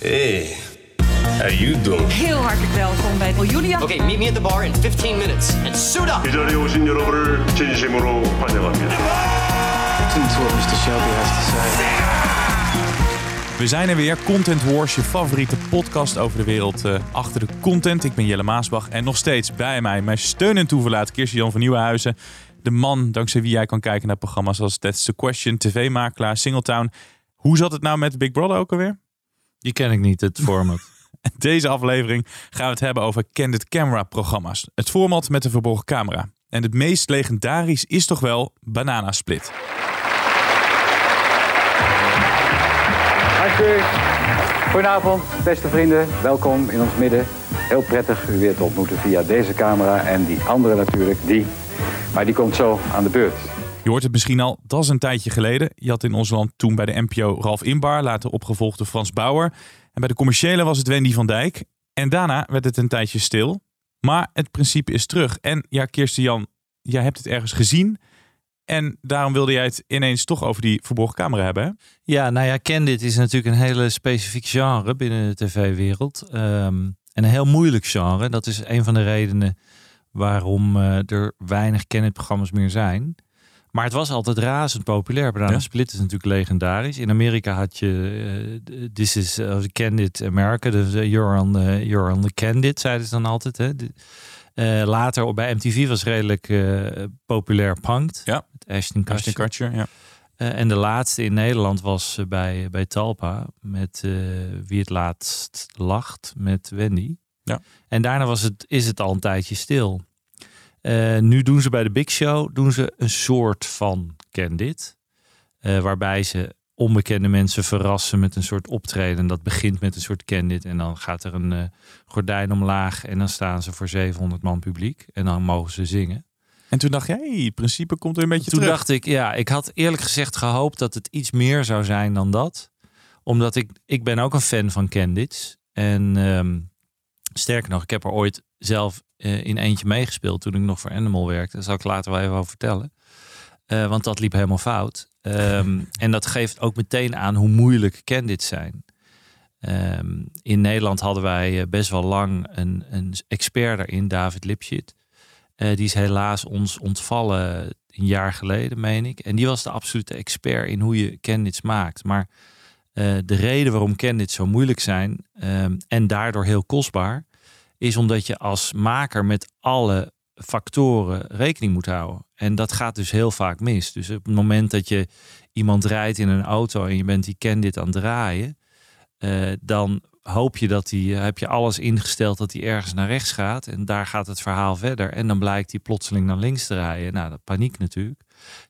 Hey, how you doing? Heel hartelijk welkom bij Julia. Okay, meet me at the bar in 15 minutes and suit up. 이 자리에 오신 여러분을 진심으로 환영합니다. Listen to what Mr. Shelby has to say. We zijn er weer. Content Wars, je favoriete podcast over de wereld eh, achter de content. Ik ben Jelle Maasbach en nog steeds bij mij mijn steun en toeverlaat Kirsten-Jan van Nieuwenhuizen. De man dankzij wie jij kan kijken naar programma's als That's the Question, TV-makelaar, Singletown. Hoe zat het nou met Big Brother ook alweer? Die ken ik niet, het format. Deze aflevering gaan we het hebben over Candid Camera programma's. Het format met de verborgen camera. En het meest legendarisch is toch wel Banana Split. Goedenavond, beste vrienden. Welkom in ons midden. Heel prettig u weer te ontmoeten via deze camera en die andere natuurlijk, die. Maar die komt zo aan de beurt. Je hoort het misschien al, dat is een tijdje geleden. Je had in ons land toen bij de NPO Ralf Inbar, later opgevolgd door Frans Bauer. En bij de commerciële was het Wendy van Dijk. En daarna werd het een tijdje stil. Maar het principe is terug. En ja, Kirsten Jan, jij hebt het ergens gezien. En daarom wilde jij het ineens toch over die verborgen camera hebben. Ja, nou ja, Candid is natuurlijk een hele specifiek genre binnen de tv-wereld. Ehm, en een heel moeilijk genre. Dat is een van de redenen waarom eh, er weinig Candid-programma's meer zijn. Maar het was altijd razend populair. Banana Ja. Split is natuurlijk legendarisch. In Amerika had je eh, This is uh, Candid America. Dus eh, you're, on the, you're on the Candid, zeiden ze dan altijd. Hè. De- later bij MTV was redelijk populair Punked. Ja. Met Ashton Kutcher. Ashton Kutcher, ja. En de laatste in Nederland was bij, bij Talpa met Wie het laatst lacht met Wendy. Ja. En daarna was het, is het al een tijdje stil. Eh, nu doen ze bij de Big Show doen ze een soort van Candid. Eh, waarbij ze onbekende mensen verrassen met een soort optreden. Dat begint met een soort Candid. En dan gaat er een eh, gordijn omlaag. En dan staan ze voor 700 man publiek. En dan mogen ze zingen. En toen dacht jij, hey, het principe komt weer een beetje Toen terug. dacht ik, ja, ik had eerlijk gezegd gehoopt dat het iets meer zou zijn dan dat. Omdat ik, ik ben ook een fan van Candids. En ehm, sterker nog, ik heb er ooit zelf eh, in eentje meegespeeld toen ik nog voor Animal werkte. Daar zal ik later wel even over vertellen. Eh, want dat liep helemaal fout. Ehm, en dat geeft ook meteen aan hoe moeilijk Candids zijn. Ehm, in Nederland hadden wij eh, best wel lang een, een expert daarin, David Lipschitz. Eh, die is helaas ons ontvallen een jaar geleden, meen ik. En die was de absolute expert in hoe je candidates maakt. Maar de reden waarom candidates zo moeilijk zijn ehm, en daardoor heel kostbaar, is omdat je als maker met alle factoren rekening moet houden. En dat gaat dus heel vaak mis. Dus op het moment dat je iemand rijdt in een auto en je bent die candidate aan het draaien, eh, dan hoop je dat die, heb je alles ingesteld dat hij ergens naar rechts gaat. En daar gaat het verhaal verder. En dan blijkt hij plotseling naar links te rijden. Nou, dat paniek natuurlijk.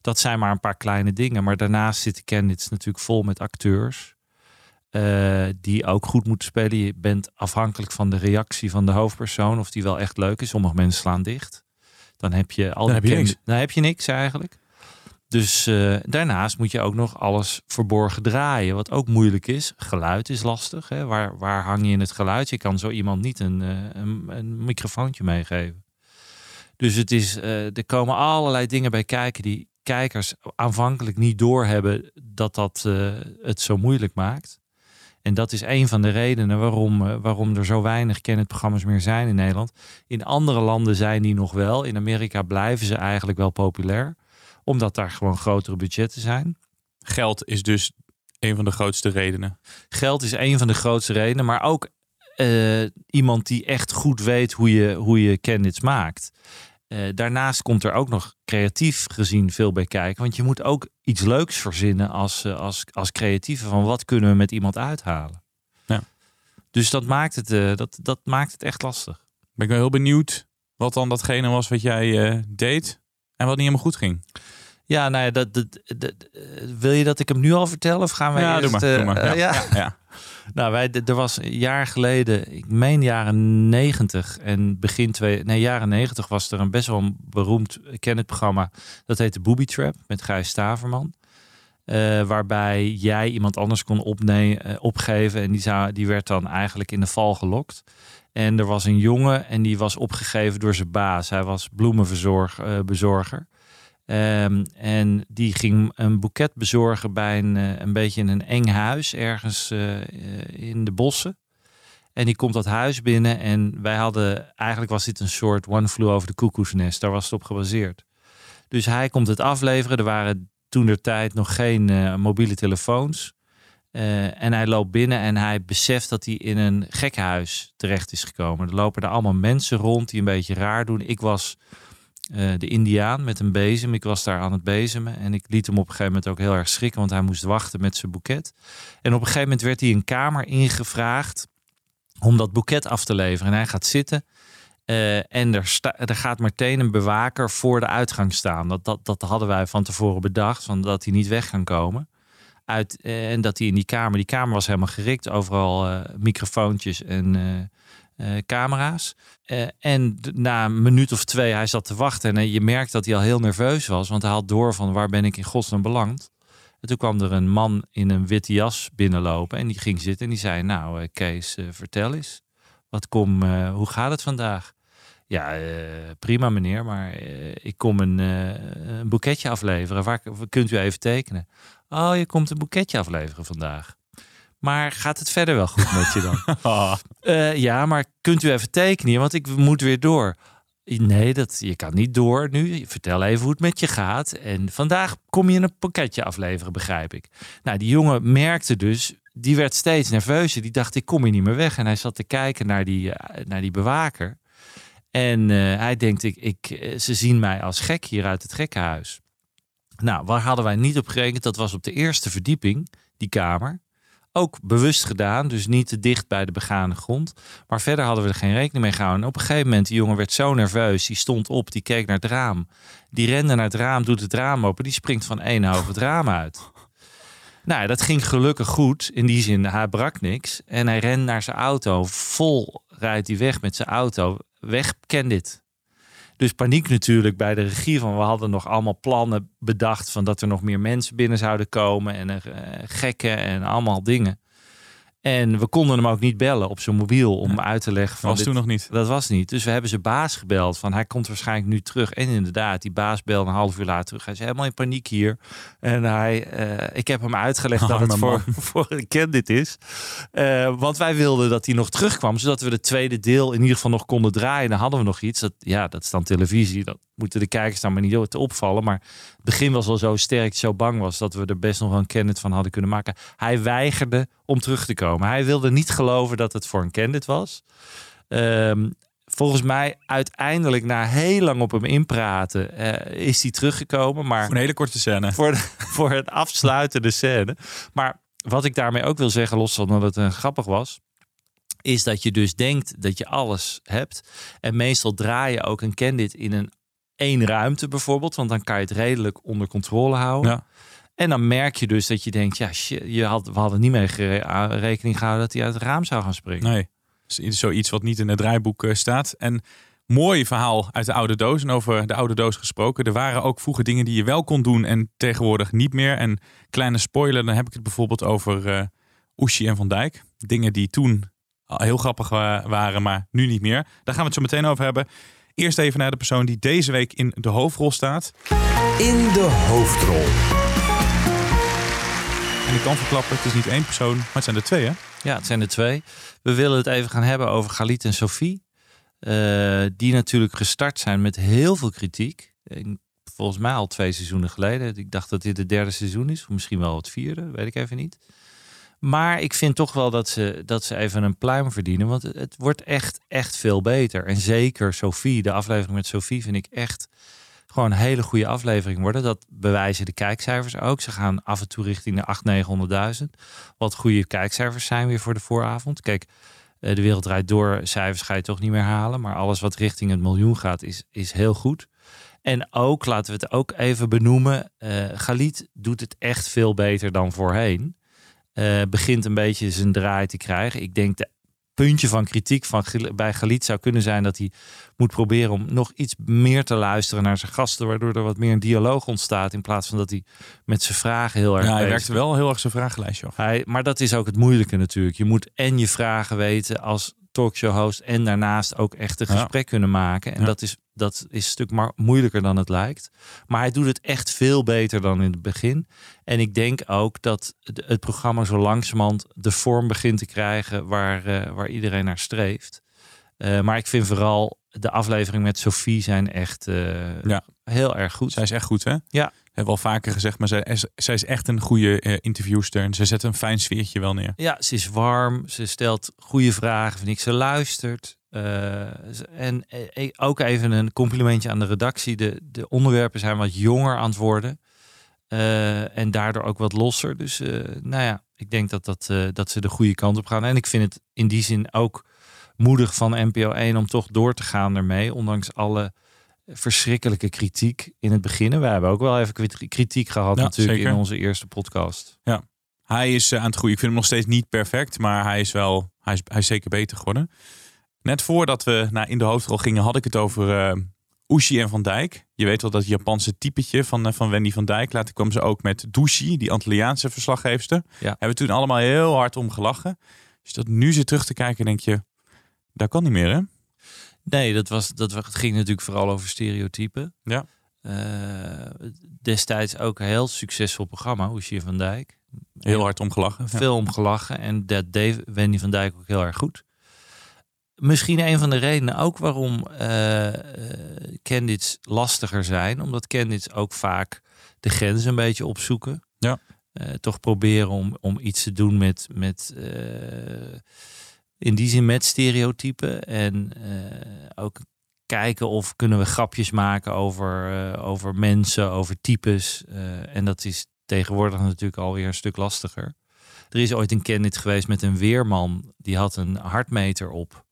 Dat zijn maar een paar kleine dingen. Maar daarnaast zitten candidates natuurlijk vol met acteurs. Eh, die ook goed moeten spelen. Je bent afhankelijk van de reactie van de hoofdpersoon. Of die wel echt leuk is. Sommige mensen slaan dicht. Dan heb je al Dan heb je niks. Dan heb je niks eigenlijk. Dus eh, daarnaast moet je ook nog alles verborgen draaien. Wat ook moeilijk is. Geluid is lastig. Hè? Waar, waar hang je in het geluid? Je kan zo iemand niet een, eh, een, een microfoontje meegeven. Dus het is, er komen allerlei dingen bij kijken die kijkers aanvankelijk niet doorhebben dat dat het zo moeilijk maakt. En dat is een van de redenen waarom, eh, waarom er zo weinig kennetprogramma's meer zijn in Nederland. In andere landen zijn die nog wel. In Amerika blijven ze eigenlijk wel populair. Omdat daar gewoon grotere budgetten zijn. Geld is dus een van de grootste redenen. Geld is een van de grootste redenen. Maar ook eh, iemand die echt goed weet hoe je, hoe je candidates maakt. Eh, daarnaast komt er ook nog creatief gezien veel bij kijken. Want je moet ook iets leuks verzinnen als, eh, als, als creatieve. Van wat kunnen we met iemand uithalen? Ja. Dus dat maakt, het, eh, dat, dat maakt het echt lastig. Ben ik wel heel benieuwd wat dan datgene was wat jij deed en wat niet helemaal goed ging. Ja, nou ja, dat, dat, dat- eh, wil je dat ik hem nu al vertel? Of gaan we ja, eerst... doe maar. eh, doe maar. eh, Ja. Nou, wij, er was een jaar geleden, ik meen jaren 90 en begin twee, nee, jaren 90 was er een best wel een beroemd kennetprogramma. Dat heette Booby Trap met Gijs Staverman. Waarbij jij iemand anders kon opne- eh, opgeven en die, zou, die werd dan eigenlijk in de val gelokt. En er was een jongen en die was opgegeven door zijn baas. Hij was bloemenbezorger. Ehm, en die ging een boeket bezorgen bij een, eh, een beetje een eng huis ergens eh, eh, in de bossen. En die komt dat huis binnen en wij hadden, eigenlijk was dit een soort One Flew over de koekoesnest. Daar was het op gebaseerd. Dus hij komt het afleveren. Er waren toen der tijd nog geen mobiele telefoons. En hij loopt binnen en hij beseft dat hij in een gekhuis terecht is gekomen. Er lopen er allemaal mensen rond die een beetje raar doen. Ik was eh, de Indiaan met een bezem. Ik was daar aan het bezemen. En ik liet hem op een gegeven moment ook heel erg schrikken, want hij moest wachten met zijn boeket. En op een gegeven moment werd hij een kamer ingevraagd om dat boeket af te leveren. En hij gaat zitten. eh, en er, er gaat meteen een bewaker voor de uitgang staan. Dat, dat, dat hadden wij van tevoren bedacht, van dat hij niet weg kan komen. Uit, eh, en dat hij in die kamer, die kamer was helemaal gerikt, overal microfoontjes en camera's. Eh, en na een minuut of twee, hij zat te wachten en eh, je merkt dat hij al heel nerveus was, want hij had door van waar ben ik in godsnaam beland. En toen kwam er een man in een witte jas binnenlopen en die ging zitten en die zei, nou eh, Kees, eh, vertel eens, wat kom, eh, hoe gaat het vandaag? Ja, eh, prima meneer, maar eh, ik kom een, eh, een boeketje afleveren. Waar kunt u even tekenen? Oh, je komt een boeketje afleveren vandaag. Maar gaat het verder wel goed met je dan? Eh, ja, maar kunt u even tekenen? Want ik moet weer door. Nee, dat, je kan niet door nu. Vertel even hoe het met je gaat. En vandaag kom je een pakketje afleveren, begrijp ik. Nou, die jongen merkte dus, die werd steeds nerveuzer. Die dacht, ik kom hier niet meer weg. En hij zat te kijken naar die, eh, naar die bewaker. En eh, hij denkt, ik, ik, ze zien mij als gek hier uit het gekkenhuis. Nou, waar hadden wij niet op gerekend? Dat was op de eerste verdieping, die kamer. Ook bewust gedaan, dus niet te dicht bij de begane grond. Maar verder hadden we er geen rekening mee gehouden. En op een gegeven moment, die jongen werd zo nerveus. Die stond op, die keek naar het raam. Die rende naar het raam, doet het raam open. Die springt van één hoofd het raam uit. Nou, dat ging gelukkig goed. In die zin, hij brak niks. En hij rent naar zijn auto. Vol rijdt hij weg met zijn auto. Weg, ken dit. Dus paniek natuurlijk bij de regie van we hadden nog allemaal plannen bedacht van dat er nog meer mensen binnen zouden komen en eh, gekken en allemaal dingen. En we konden hem ook niet bellen op zijn mobiel om uit te leggen van was dit- toen nog niet. dat was niet. Dus we hebben zijn baas gebeld van hij komt waarschijnlijk nu terug. En inderdaad, die baas belde een half uur later terug. Hij is helemaal in paniek hier. En hij, eh, ik heb hem uitgelegd dat het voor, voor een candid is. Eh, want wij wilden dat hij nog terugkwam. Zodat we de tweede deel in ieder geval nog konden draaien. Dan hadden we nog iets. Dat, ja, dat is dan televisie. Dat moeten de kijkers dan maar niet te opvallen. Maar het begin was al zo sterk, zo bang was. Dat we er best nog wel een candid van hadden kunnen maken. Hij weigerde om terug te komen. Hij wilde niet geloven dat het voor een candid was. Ehm, volgens mij uiteindelijk na heel lang op hem inpraten eh, is hij teruggekomen. Maar Een hele korte scène. voor, de, voor het afsluitende scène. Maar wat ik daarmee ook wil zeggen, los van dat het uh, grappig was, is dat je dus denkt dat je alles hebt. En meestal draai je ook een candid in een één ruimte bijvoorbeeld, want dan kan je het redelijk onder controle houden. Ja. En dan merk je dus dat je denkt, ja, shit, je had, we hadden niet mee rekening gehouden dat hij uit het raam zou gaan springen. Nee, is zoiets wat niet in het draaiboek eh, staat. En mooi verhaal uit de oude doos. En over de oude doos gesproken. Er waren ook vroeger dingen die je wel kon doen en tegenwoordig niet meer. En kleine spoiler, dan heb ik het bijvoorbeeld over Oeshi en Van Dijk. Dingen die toen al heel grappig wa- waren, maar nu niet meer. Daar gaan we het zo meteen over hebben. Eerst even naar de persoon die deze week in de hoofdrol staat. In de hoofdrol. En ik kan verklappen, het is niet één persoon, maar het zijn er twee hè? Ja, het zijn er twee. We willen het even gaan hebben over Galit en Sophie. Eh, die natuurlijk gestart zijn met heel veel kritiek. Volgens mij al twee seizoenen geleden. Ik dacht dat dit het derde seizoen is. Of misschien wel het vierde, weet ik even niet. Maar ik vind toch wel dat ze, dat ze even een pluim verdienen. Want het, wordt echt, echt veel beter. En zeker Sophie, de aflevering met Sophie vind ik echt gewoon een hele goede aflevering worden. Dat bewijzen de kijkcijfers ook. Ze gaan af en toe richting de 800.000, 900.000. Wat goede kijkcijfers zijn weer voor de vooravond. Kijk, eh, de wereld draait door. Cijfers ga je toch niet meer halen. Maar alles wat richting het miljoen gaat, is, is heel goed. En ook, laten we het ook even benoemen. eh Galit doet het echt veel beter dan voorheen. Eh, begint een beetje zijn draai te krijgen. Ik denk de puntje van kritiek van, bij Galit zou kunnen zijn dat hij moet proberen om nog iets meer te luisteren naar zijn gasten, waardoor er wat meer een dialoog ontstaat in plaats van dat hij met zijn vragen heel erg Ja, hij werkte wel heel erg zijn vragenlijstje af. hij, maar dat is ook het moeilijke natuurlijk. Je moet en je vragen weten als talkshow host en daarnaast ook echt een Ja. gesprek kunnen maken. En Ja. dat, is, dat is een stuk maar moeilijker dan het lijkt. Maar hij doet het echt veel beter dan in het begin. En ik denk ook dat het het programma zo langzamerhand de vorm begint te krijgen waar, eh, waar iedereen naar streeft. Eh, maar ik vind vooral de aflevering met Sophie zijn echt eh, Ja. heel erg goed. Zij is echt goed, hè? Ja. Hebben we al vaker gezegd, maar zij is, zij is echt een goede eh, interviewster. En ze zet een fijn sfeertje wel neer. Ja, ze is warm. Ze stelt goede vragen. Vind ik. Ze luistert. Eh, en ook even een complimentje aan de redactie. De, de onderwerpen zijn wat jonger aan het worden. En daardoor ook wat losser. Dus nou ja, ik denk dat, dat, dat ze de goede kant op gaan. En ik vind het in die zin ook moedig van NPO 1 om toch door te gaan ermee. Ondanks alle verschrikkelijke kritiek in het begin. We hebben ook wel even kri- kritiek gehad Ja, natuurlijk zeker. in onze eerste podcast. Hij is eh, aan het groeien. Ik vind hem nog steeds niet perfect, maar hij is wel, hij is, hij is zeker beter geworden. Net voordat we naar in de hoofdrol gingen, had ik het over Ushi en Van Dijk. Je weet wel dat Japanse typetje van, eh, van Wendy van Dijk. Later kwam ze ook met Dushi, die Antilliaanse verslaggeefster. Ja. Hebben we toen allemaal heel hard om gelachen. Dus dat nu zit terug te kijken, denk je, dat kan niet meer, hè? Nee, dat, was, dat het ging natuurlijk vooral over stereotypen. Ja. Eh, destijds ook een heel succesvol programma, Hoesje van Dijk. Heel hard om gelachen. Ja. Veel om gelachen en dat deed Wendy van Dijk ook heel erg goed. Misschien een van de redenen ook waarom eh eh, candidates lastiger zijn. Omdat candidates ook vaak de grens een beetje opzoeken. Ja. Toch proberen om, om iets te doen met, met in die zin met stereotypen. En eh, ook kijken of kunnen we grapjes maken over, eh, over mensen, over types. Eh, en dat is tegenwoordig natuurlijk alweer een stuk lastiger. Er is ooit een candidate geweest met een weerman. Die had een hartmeter op.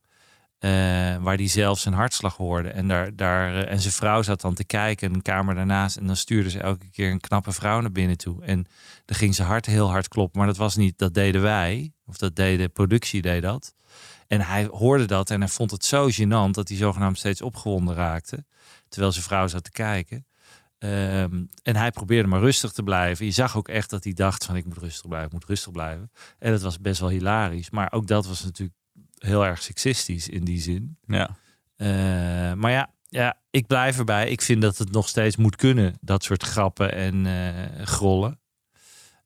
eh, waar die zelf zijn hartslag hoorde. En, daar, daar, eh, en zijn vrouw zat dan te kijken. En een kamer daarnaast. En dan stuurde ze elke keer een knappe vrouw naar binnen toe. En dan ging zijn hart heel hard kloppen. Maar dat was niet, dat deden wij. Of dat deed de productie, deed dat. En hij hoorde dat en hij vond het zo gênant dat hij zogenaamd steeds opgewonden raakte. Terwijl zijn vrouw zat te kijken. Ehm, en hij probeerde maar rustig te blijven. Je zag ook echt dat hij dacht van ik moet rustig blijven, ik moet rustig blijven. En dat was best wel hilarisch. Maar ook dat was natuurlijk heel erg seksistisch in die zin. Ja. Eh, maar ja, ja, ik blijf erbij. Ik vind dat het nog steeds moet kunnen. Dat soort grappen en eh, grollen.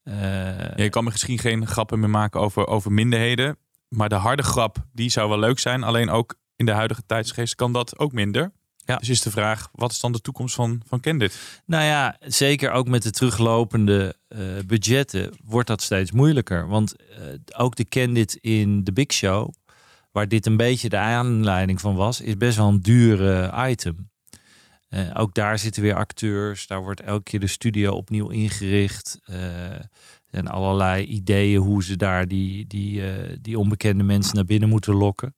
Eh, Ja, je kan misschien geen grappen meer maken over, over minderheden. Maar de harde grap, die zou wel leuk zijn. Alleen ook in de huidige tijdsgeest kan dat ook minder. Ja. Dus is de vraag, wat is dan de toekomst van, van Candid? Nou ja, zeker ook met de teruglopende budgetten wordt dat steeds moeilijker. Want ook de Candid in de Big Show, waar dit een beetje de aanleiding van was, is best wel een dure item. Eh, ook daar zitten weer acteurs. Daar wordt elke keer de studio opnieuw ingericht. Eh, en allerlei ideeën hoe ze daar die, die, eh, die onbekende mensen naar binnen moeten lokken.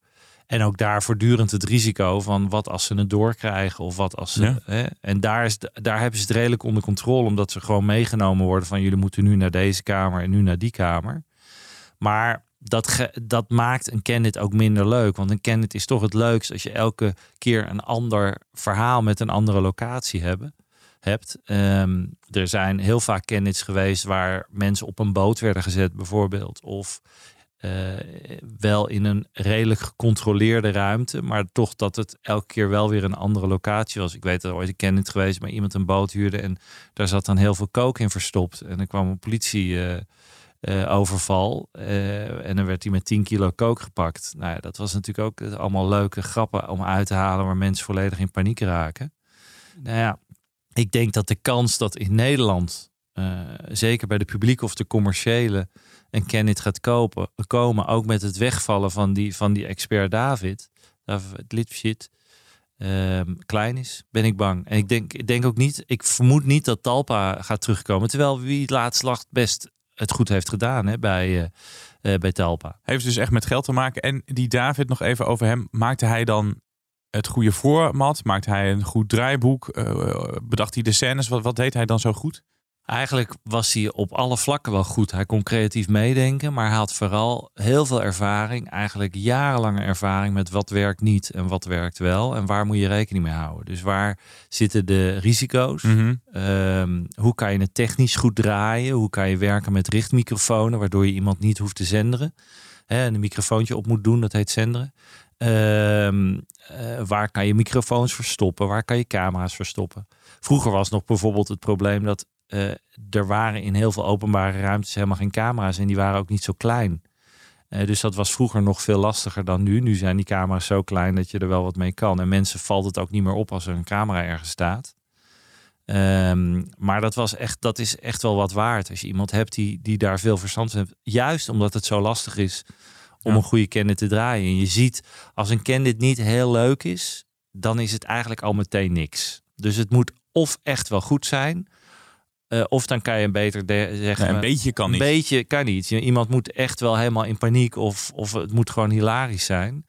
En ook daar voortdurend het risico van wat als ze het doorkrijgen of wat als ze. Ja. Hè? En daar, is, daar hebben ze het redelijk onder controle, omdat ze gewoon meegenomen worden van jullie moeten nu naar deze kamer en nu naar die kamer. Maar dat, dat maakt een candid ook minder leuk. Want een candid is toch het leukst als je elke keer een ander verhaal met een andere locatie hebben, hebt. Ehm, er zijn heel vaak candidates geweest waar mensen op een boot werden gezet, bijvoorbeeld. Of eh, wel in een redelijk gecontroleerde ruimte, maar toch dat het elke keer wel weer een andere locatie was. Ik weet dat er ooit een candidate geweest, maar iemand een boot huurde en daar zat dan heel veel kook in verstopt. En er kwam een politie. eh, eh, overval. eh, en dan werd hij met 10 kilo kook gepakt. Nou ja, dat was natuurlijk ook eh, allemaal leuke grappen om uit te halen waar mensen volledig in paniek raken. Nou ja, ik denk dat de kans dat in Nederland, zeker bij de publiek of de commerciële, een Kenneth gaat kopen, komen, ook met het wegvallen van die, van die expert David, David Lipschitz, ehm, klein is, ben ik bang. En ik denk, ik denk ook niet, ik vermoed niet dat Talpa gaat terugkomen. Terwijl wie laatst lag best het goed heeft gedaan hè, bij, eh, eh, bij Talpa. Heeft dus echt met geld te maken. En die David, nog even over hem. Maakte hij dan het goede format? Maakte hij een goed draaiboek? Eh, bedacht hij de scènes? Wat, wat deed hij dan zo goed? Eigenlijk was hij op alle vlakken wel goed. Hij kon creatief meedenken, maar hij had vooral heel veel ervaring. Eigenlijk jarenlange ervaring met wat werkt niet en wat werkt wel. En waar moet je rekening mee houden. Dus waar zitten de risico's? Mhm. Ehm, hoe kan je het technisch goed draaien? Hoe kan je werken met richtmicrofonen, waardoor je iemand niet hoeft te zenderen? hè, een microfoontje op moet doen. Dat heet zenderen. Ehm, eh, waar kan je microfoons verstoppen? Waar kan je camera's verstoppen? Vroeger was nog bijvoorbeeld het probleem dat eh, er waren in heel veel openbare ruimtes helemaal geen camera's en die waren ook niet zo klein. Eh, dus dat was vroeger nog veel lastiger dan nu. Nu zijn die camera's zo klein dat je er wel wat mee kan. En mensen valt het ook niet meer op als er een camera ergens staat. Ehm, maar dat, was echt, dat is echt wel wat waard. Als je iemand hebt die, die daar veel verstand van heeft. Juist omdat het zo lastig is om een goede candid te draaien. En je ziet, als een candid niet heel leuk is, dan is het eigenlijk al meteen niks. Dus het moet of echt wel goed zijn, eh, of dan kan je beter zeggen. Ja, een beetje kan niet. Een beetje kan niet. Iemand moet echt wel helemaal in paniek of, of het moet gewoon hilarisch zijn.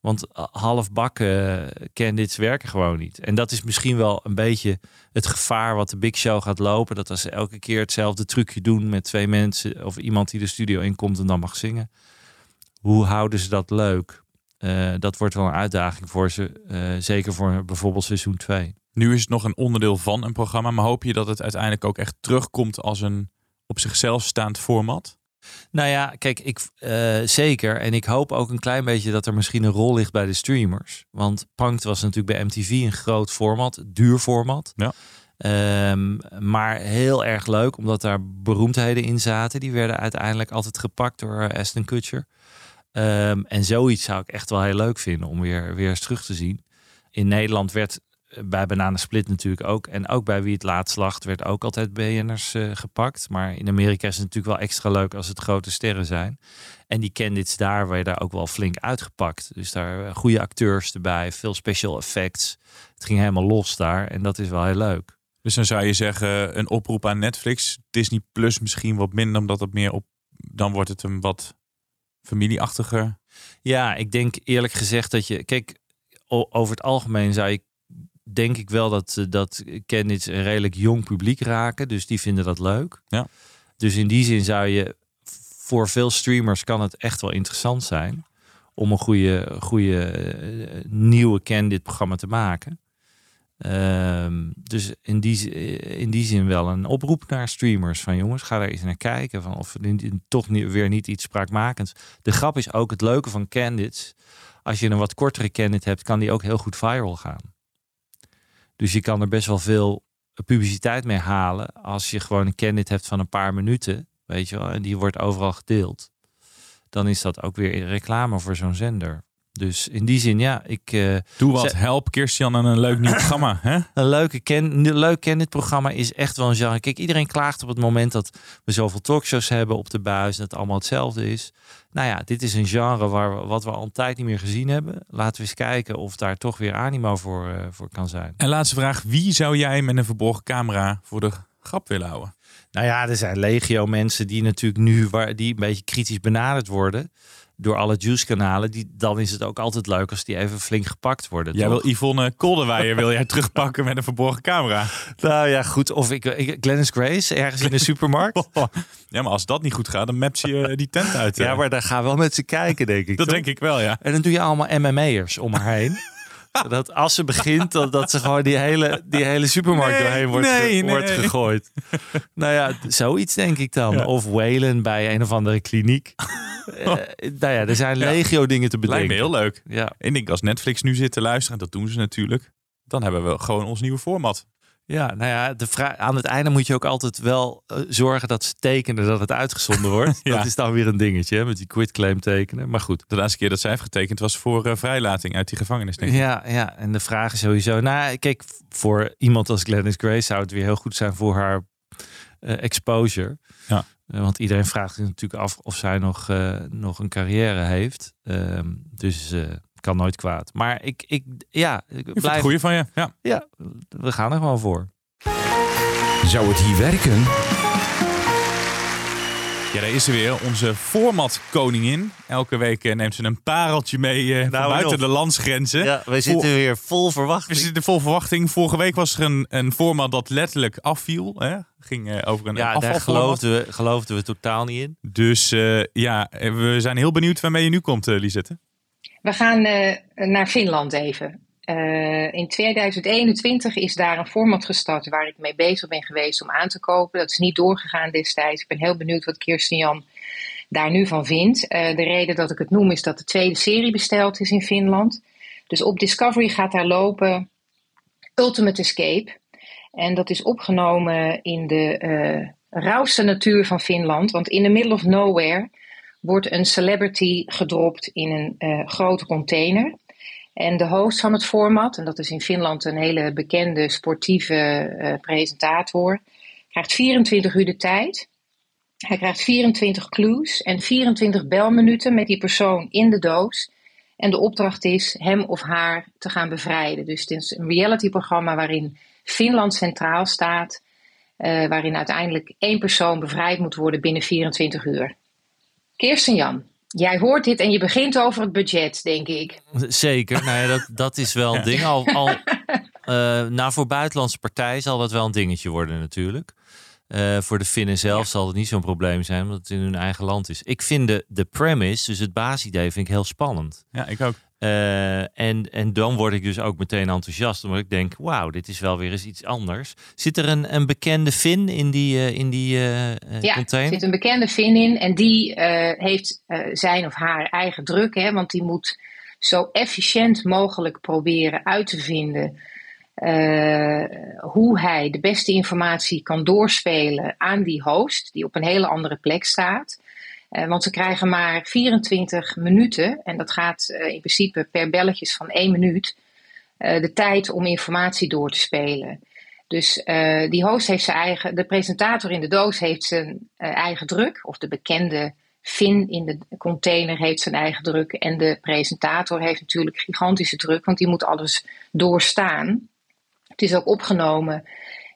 Want eh, halfbakken candidates werken gewoon niet. En dat is misschien wel een beetje het gevaar wat de Big Show gaat lopen. Dat als ze elke keer hetzelfde trucje doen met twee mensen of iemand die de studio inkomt en dan mag zingen. Hoe houden ze dat leuk? Eh, dat wordt wel een uitdaging voor ze. eh, zeker voor bijvoorbeeld seizoen 2. Nu is het nog een onderdeel van een programma, maar hoop je dat het uiteindelijk ook echt terugkomt als een op zichzelf staand format? Nou ja, kijk, ik, eh, zeker. En ik hoop ook een klein beetje dat er misschien een rol ligt bij de streamers. Want Punked was natuurlijk bij MTV een groot format, duur format. Ja. Ehm, maar heel erg leuk, omdat daar beroemdheden in zaten. Die werden uiteindelijk altijd gepakt door eh, Aston Kutcher. Ehm, en zoiets zou ik echt wel heel leuk vinden om weer, weer eens terug te zien. In Nederland werd bij Banana Split natuurlijk ook. En ook bij Wie het laatst lacht werd ook altijd BN'ers eh, gepakt. Maar in Amerika is het natuurlijk wel extra leuk als het grote sterren zijn. En die candidates daar werden ook wel flink uitgepakt. Dus daar eh, goede acteurs erbij, veel special effects. Het ging helemaal los daar en dat is wel heel leuk. Dus dan zou je zeggen een oproep aan Netflix, Disney Plus misschien wat minder, omdat het meer op, dan wordt het een wat familieachtiger. Ja, ik denk eerlijk gezegd dat je... Kijk, over het algemeen zou je... Denk ik wel dat, eh, dat candidates een redelijk jong publiek raken. Dus die vinden dat leuk. Ja. Dus in die zin zou je... Voor veel streamers kan het echt wel interessant zijn... om een goede, goede eh, nieuwe candidate programma te maken. Ehm, dus in die, zi- in die zin wel een oproep naar streamers. Van jongens, ga daar eens naar kijken. Van of toch niet, weer niet iets spraakmakends. De grap is ook het leuke van candidates. Als je een wat kortere candidate hebt, kan die ook heel goed viral gaan. Dus je kan er best wel veel publiciteit mee halen. Als je gewoon een candidate hebt van een paar minuten. Weet je wel, en die wordt overal gedeeld. Dan is dat ook weer reclame voor zo'n zender. Dus in die zin, ja, ik... eh, Doe wat, help Kirstian aan een leuk nieuw programma. Hè? een leuke ken, leuk programma is echt wel een genre. Kijk, iedereen klaagt op het moment dat we zoveel talkshows hebben op de buis en het allemaal hetzelfde is. Nou ja, dit is een genre waar wat we al een tijd niet meer gezien hebben. Laten we eens kijken of daar toch weer animo voor, eh, voor kan zijn. En laatste vraag, wie zou jij met een verborgen camera voor de grap willen houden? Nou ja, er zijn legio mensen die natuurlijk nu waar, die een beetje kritisch benaderd worden door alle juice-kanalen. Die, dan is het ook altijd leuk als die even flink gepakt worden. Jij toch? wil Yvonne Kolderweijer wil jij terugpakken met een verborgen camera. Nou ja, goed. Of ik, ik Glennis Grace ergens in de supermarkt. Ja, maar als dat niet goed gaat, dan mapt je eh, die tent uit. Ja, eh. maar daar gaan wel met ze kijken, denk ik. dat toch? denk ik wel, ja. En dan doe je allemaal MMA'ers om haar heen. dat als ze begint, dat, dat ze gewoon die hele, die hele supermarkt Nee, doorheen wordt, nee. wordt gegooid. nou ja, zoiets denk ik dan. Ja. Of Whalen bij een of andere kliniek. Eh, nou ja, er zijn legio dingen te bedenken. Lijkt me heel leuk. Ja. En ik denk als Netflix nu zit te luisteren, dat doen ze natuurlijk. Dan hebben we gewoon ons nieuwe format. Ja, nou ja, de vraag, aan het einde moet je ook altijd wel eh, zorgen dat ze tekenen dat het uitgezonden wordt. Ja. Dat is dan weer een dingetje, hè, met die quitclaim tekenen. Maar goed. De laatste keer dat zij heeft getekend was voor eh, vrijlating uit die gevangenis, denk ik. Ja, ja, en de vraag is sowieso... Nou, kijk, voor iemand als Glennis Grace zou het weer heel goed zijn voor haar exposure. Ja. Eh, want iedereen vraagt zich natuurlijk af of zij nog, eh, nog een carrière heeft. Ehm, dus eh kan nooit kwaad. Maar ik, ik ja, ik Ik vind het blijf... goeie van je. Ja. Ja, we gaan er gewoon voor. Zou het hier werken? Ja, daar is ze weer. Onze format koningin. Elke week eh, neemt ze een pareltje mee eh, Nou, buiten de landsgrenzen. Ja, wij Voor- zitten weer vol We verwachting. zitten vol verwachting. Vorige week was er een, een format dat letterlijk afviel. Hè? Ging eh, over een Ja, daar geloofden we, geloofden we totaal niet in. Dus eh, ja, we zijn heel benieuwd waarmee je nu komt, eh, Lisette. We gaan eh, naar Finland even. Eh, in 2021 is daar een format gestart waar ik mee bezig ben geweest om aan te kopen. Dat is niet doorgegaan destijds. Ik ben heel benieuwd wat Kirsten Jan daar nu van vind. Eh, de reden dat ik het noem is dat de tweede serie besteld is in Finland. Dus op Discovery gaat daar lopen Ultimate Escape. En dat is opgenomen in de uh, rauwste natuur van Finland. Want in the middle of nowhere wordt een celebrity gedropt in een grote container. En de host van het format, en dat is in Finland een hele bekende sportieve uh, presentator, krijgt 24 uur de tijd. Hij krijgt 24 clues en 24 belminuten met die persoon in de doos. En de opdracht is hem of haar te gaan bevrijden. Dus het is een realityprogramma waarin Finland centraal staat. Uh, waarin uiteindelijk één persoon bevrijd moet worden binnen 24 uur. Kirsten Jan, jij hoort dit en je begint over het budget, denk ik. Zeker, nou ja, dat, dat is wel een ding. Al, al, uh, nou, voor buitenlandse partijen zal dat wel een dingetje worden natuurlijk. Uh, voor de Finnen zelf zal het niet zo'n probleem zijn, omdat het in hun eigen land is. Ik vind de, de premise, dus het basisidee, vind ik heel spannend. Ja, ik ook. Uh, en, en dan word ik dus ook meteen enthousiast, omdat ik denk, wauw, dit is wel weer eens iets anders. Zit er een, een bekende Fin in die, uh, in die uh, ja, container? er zit een bekende Fin in en die heeft zijn of haar eigen druk, hè, want die moet zo efficiënt mogelijk proberen uit te vinden hoe hij de beste informatie kan doorspelen aan die host, die op een hele andere plek staat. Uh, want ze krijgen maar 24 minuten, en dat gaat uh, in principe per belletjes van één minuut, de tijd om informatie door te spelen. Dus die host heeft zijn eigen, de presentator in de doos heeft zijn eigen druk, of de bekende Fin in de container heeft zijn eigen druk. En de presentator heeft natuurlijk gigantische druk, want die moet alles doorstaan. Het is ook opgenomen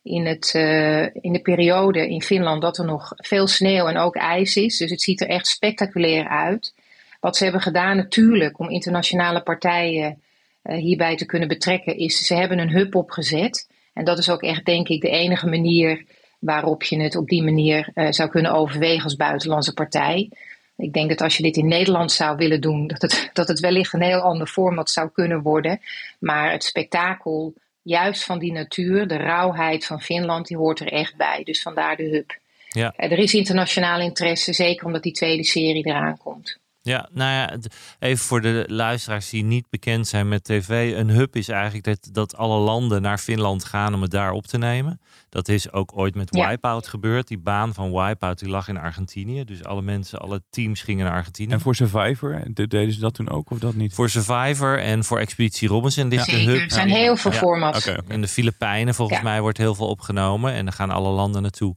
in, het, uh, in de periode in Finland dat er nog veel sneeuw en ook ijs is. Dus het ziet er echt spectaculair uit. Wat ze hebben gedaan natuurlijk om internationale partijen uh, hierbij te kunnen betrekken, is ze hebben een hub opgezet. En dat is ook echt denk ik de enige manier waarop je het op die manier uh, zou kunnen overwegen als buitenlandse partij. Ik denk dat als je dit in Nederland zou willen doen, dat het, dat het wellicht een heel ander format zou kunnen worden. Maar het spektakel juist van die natuur, de rauwheid van Finland, die hoort er echt bij. Dus vandaar de hub. Ja. Er is internationaal interesse, zeker omdat die tweede serie eraan komt. Ja, nou ja, even voor de luisteraars die niet bekend zijn met tv. Een hub is eigenlijk dat, dat alle landen naar Finland gaan om het daar op te nemen. Dat is ook ooit met Ja. Wipeout gebeurd. Die baan van Wipeout die lag in Argentinië. Dus alle mensen, alle teams gingen naar Argentinië. En voor Survivor, de- deden ze dat toen ook of dat niet? Voor Survivor en voor Expeditie Robinson ligt de hub. er zijn heel veel Ja. formats. Oké, oké. In de Filipijnen volgens Ja. mij wordt heel veel opgenomen. En dan gaan alle landen naartoe.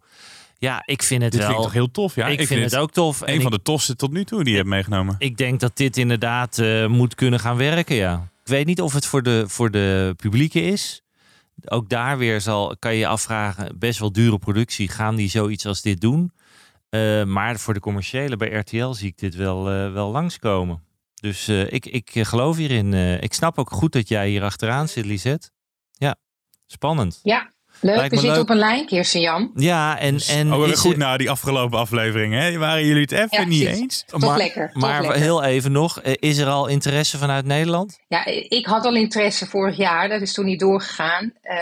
Ja, ik vind het Dit wel... vind ik toch heel tof, ja? ik, vind het ook tof. En Een ik, van de tofste tot nu toe die je hebt meegenomen. ik denk dat dit inderdaad eh, moet kunnen gaan werken, ja. Ik weet niet of het voor de, voor de publieke is. Ook daar weer zal, kan je je afvragen, best wel dure productie. Gaan die zoiets als dit doen? Eh, maar voor de commerciële bij RTL zie ik dit wel, eh, wel langskomen. Dus eh, ik, ik geloof hierin. eh, ik snap ook goed dat jij hier achteraan zit, Lisette. Ja, spannend. Ja, leuk. Lijkt We zitten leuk. op een lijn, Kirsten Jan. Ja, en, en oh, is goed na die afgelopen aflevering, hè? Waren jullie het even Ja, niet precies. eens? Toch maar, lekker. Toch maar lekker. heel even nog, eh, is er al interesse vanuit Nederland? Ja, ik had al interesse vorig jaar, dat is toen niet doorgegaan. Eh,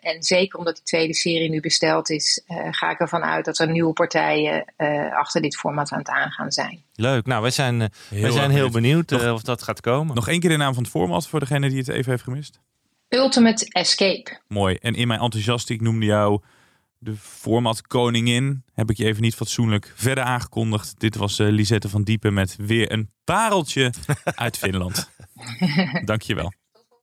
en zeker omdat die tweede serie nu besteld is, eh, ga ik ervan uit dat er nieuwe partijen eh, achter dit format aan het aangaan zijn. Leuk. Nou, wij zijn, eh, wij zijn heel benieuwd. of dat gaat komen. Nog één keer de naam van het format voor degene die het even heeft gemist. Ultimate Escape. Mooi. En in mijn enthousiast, ik noemde jou de format koningin. Heb ik je even niet fatsoenlijk verder aangekondigd. Dit was eh, Lisette van Diepen met weer een pareltje uit Finland. Dankjewel.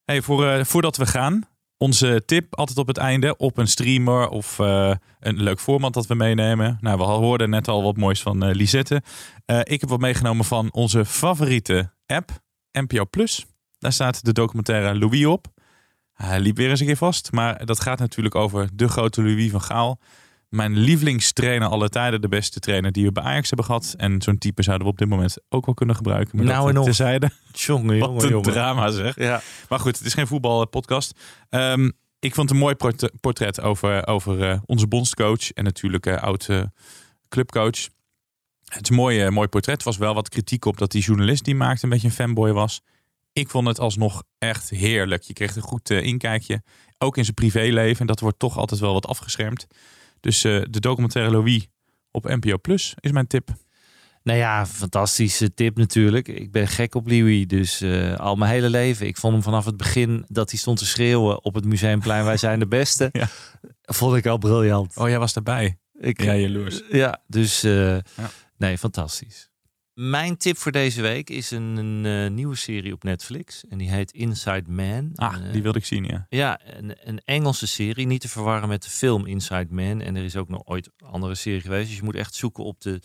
Hey, voor, eh, voordat we gaan, onze tip altijd op het einde op een streamer of eh, een leuk format dat we meenemen. Nou, we hoorden net al wat moois van eh, Lisette. Eh, ik heb wat meegenomen van onze favoriete app, NPO Plus. Daar staat de documentaire Louis op. Hij liep weer eens een keer vast. Maar dat gaat natuurlijk over de grote Louis van Gaal. Mijn lievelingstrainer alle tijden. De beste trainer die we bij Ajax hebben gehad. En zo'n type zouden we op dit moment ook wel kunnen gebruiken. Maar Nou dat en terzijde. Jongen, Wat een drama zeg. Ja. Maar goed, het is geen voetbalpodcast. Ehm ik vond het een mooi port- portret over, over eh, onze bondscoach. En natuurlijk oud eh, clubcoach. Het is een mooi, mooi portret. Er was wel wat kritiek op dat die journalist die maakte een beetje een fanboy was. Ik vond het alsnog echt heerlijk. Je kreeg een goed eh, inkijkje. Ook in zijn privéleven. En dat wordt toch altijd wel wat afgeschermd. Dus eh, de documentaire Louis op NPO Plus is mijn tip. Nou ja, fantastische tip natuurlijk. Ik ben gek op Louis, dus eh, al mijn hele leven. Ik vond hem vanaf het begin dat hij stond te schreeuwen op het Museumplein. Wij zijn de beste. Ja. Vond ik al briljant. Oh, jij was daarbij. Ik, Ja, jaloers. Ja, dus nee, fantastisch. Mijn tip voor deze week is een, een eh, nieuwe serie op Netflix. En die heet Inside Man. Ah, Eh, die wilde ik zien, ja. Ja, een, een Engelse serie. Niet te verwarren met de film Inside Man. En er is ook nog ooit een andere serie geweest. Dus je moet echt zoeken op de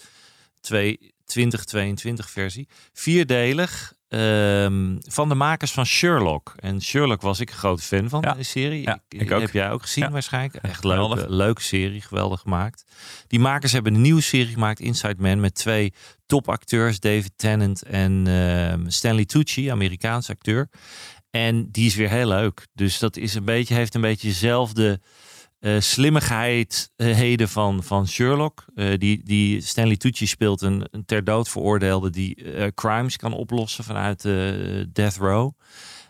twee- 2022 versie. Vierdelig. Ehm, van de makers van Sherlock. En Sherlock was ik een grote fan van, Ja. de serie. Ja, ik ook. Heb jij ook gezien Ja. waarschijnlijk? Echt leuke, leuke serie, geweldig gemaakt. Die makers hebben een nieuwe serie gemaakt, Inside Man, met twee topacteurs, David Tennant en ehm, Stanley Tucci, Amerikaans acteur. En die is weer heel leuk. Dus dat is een beetje, heeft een beetje dezelfde slimmigheidheden van, van Sherlock. Eh, die, die Stanley Tucci speelt een, een ter dood veroordeelde die crimes kan oplossen vanuit de death row.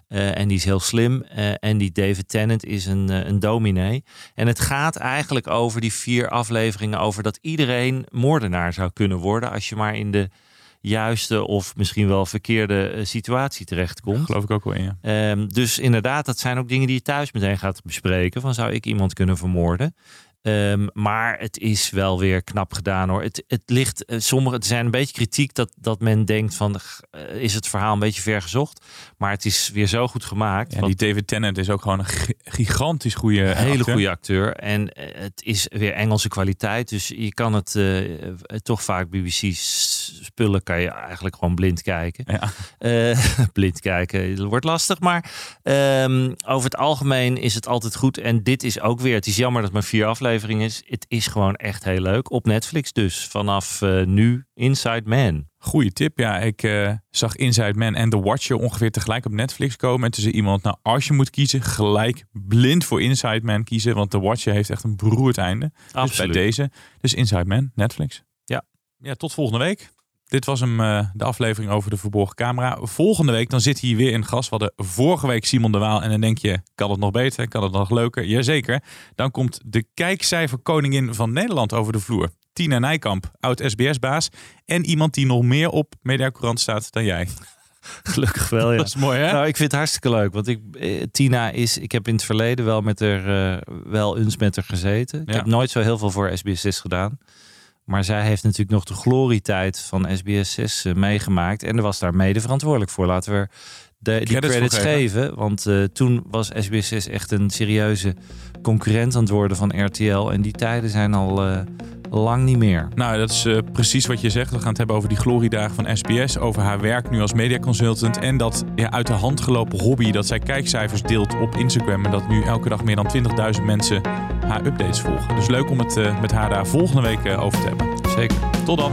En die is heel slim. En die David Tennant is een, een dominee. En het gaat eigenlijk over die vier afleveringen over dat iedereen moordenaar zou kunnen worden als je maar in de juiste of misschien wel verkeerde eh, situatie terechtkomt. Geloof ik ook wel in, ja. Ehm, dus inderdaad, dat zijn ook dingen die je thuis meteen gaat bespreken. Van zou ik iemand kunnen vermoorden? Ehm, maar het is wel weer knap gedaan hoor. Het, het ligt, eh, sommige, er zijn een beetje kritiek dat, dat men denkt van eh, is het verhaal een beetje ver gezocht. Maar het is weer zo goed gemaakt. ja die David Tennant is ook gewoon een gi- gigantisch goede een hele acteur. goede acteur. En het is weer Engelse kwaliteit. Dus je kan het toch vaak BBC-spullen kan je eigenlijk gewoon blind kijken. Ja. Eh, blind kijken wordt lastig. Maar ehm, over het algemeen is het altijd goed. En dit is ook weer. Het is jammer dat het maar vier afleveringen is. Het is gewoon echt heel leuk. Op Netflix dus. Vanaf eh, nu Inside Man. Goeie tip. Ja, ik eh, zag Inside Man en The Watcher ongeveer tegelijk op Netflix komen. En toen zei iemand, nou als je moet kiezen, gelijk blind voor Inside Man kiezen. Want The Watcher heeft echt een beroerd einde. Dus Absoluut. bij deze. Dus Inside Man, Netflix. Ja. Ja, tot volgende week. Dit was hem, eh, de aflevering over de verborgen camera. Volgende week dan zit hier weer een gast. We hadden vorige week Simon de Waal. En dan denk je, kan het nog beter? Kan het nog leuker? Jazeker. Dan komt de kijkcijferkoningin van Nederland over de vloer. Tina Nijkamp, oud SBS-baas. En iemand die nog meer op Mediacourant staat dan jij. Gelukkig wel, ja. Dat is mooi, hè? Nou, ik vind het hartstikke leuk. Want ik, eh, Tina is, ik heb in het verleden wel met haar, eh, wel eens met haar gezeten. Ik heb nooit zo heel veel voor SBS6 gedaan. Maar zij heeft natuurlijk nog de glorietijd van SBS6 eh, meegemaakt. En er was daar mede verantwoordelijk voor. Laten we de, die Credits credits, voor geven. geven. Want eh, toen was SBS6 echt een serieuze concurrent aan het worden van RTL. En die tijden zijn al eh, lang niet meer. Nou, dat is eh, precies wat je zegt. We gaan het hebben over die gloriedagen van SBS. Over haar werk nu als mediaconsultant. En dat ja, uit de hand gelopen hobby dat zij kijkcijfers deelt op Instagram. En dat nu elke dag meer dan 20.000 mensen haar updates volgen. Dus leuk om het eh, met haar daar volgende week eh, over te hebben. Zeker. Tot dan.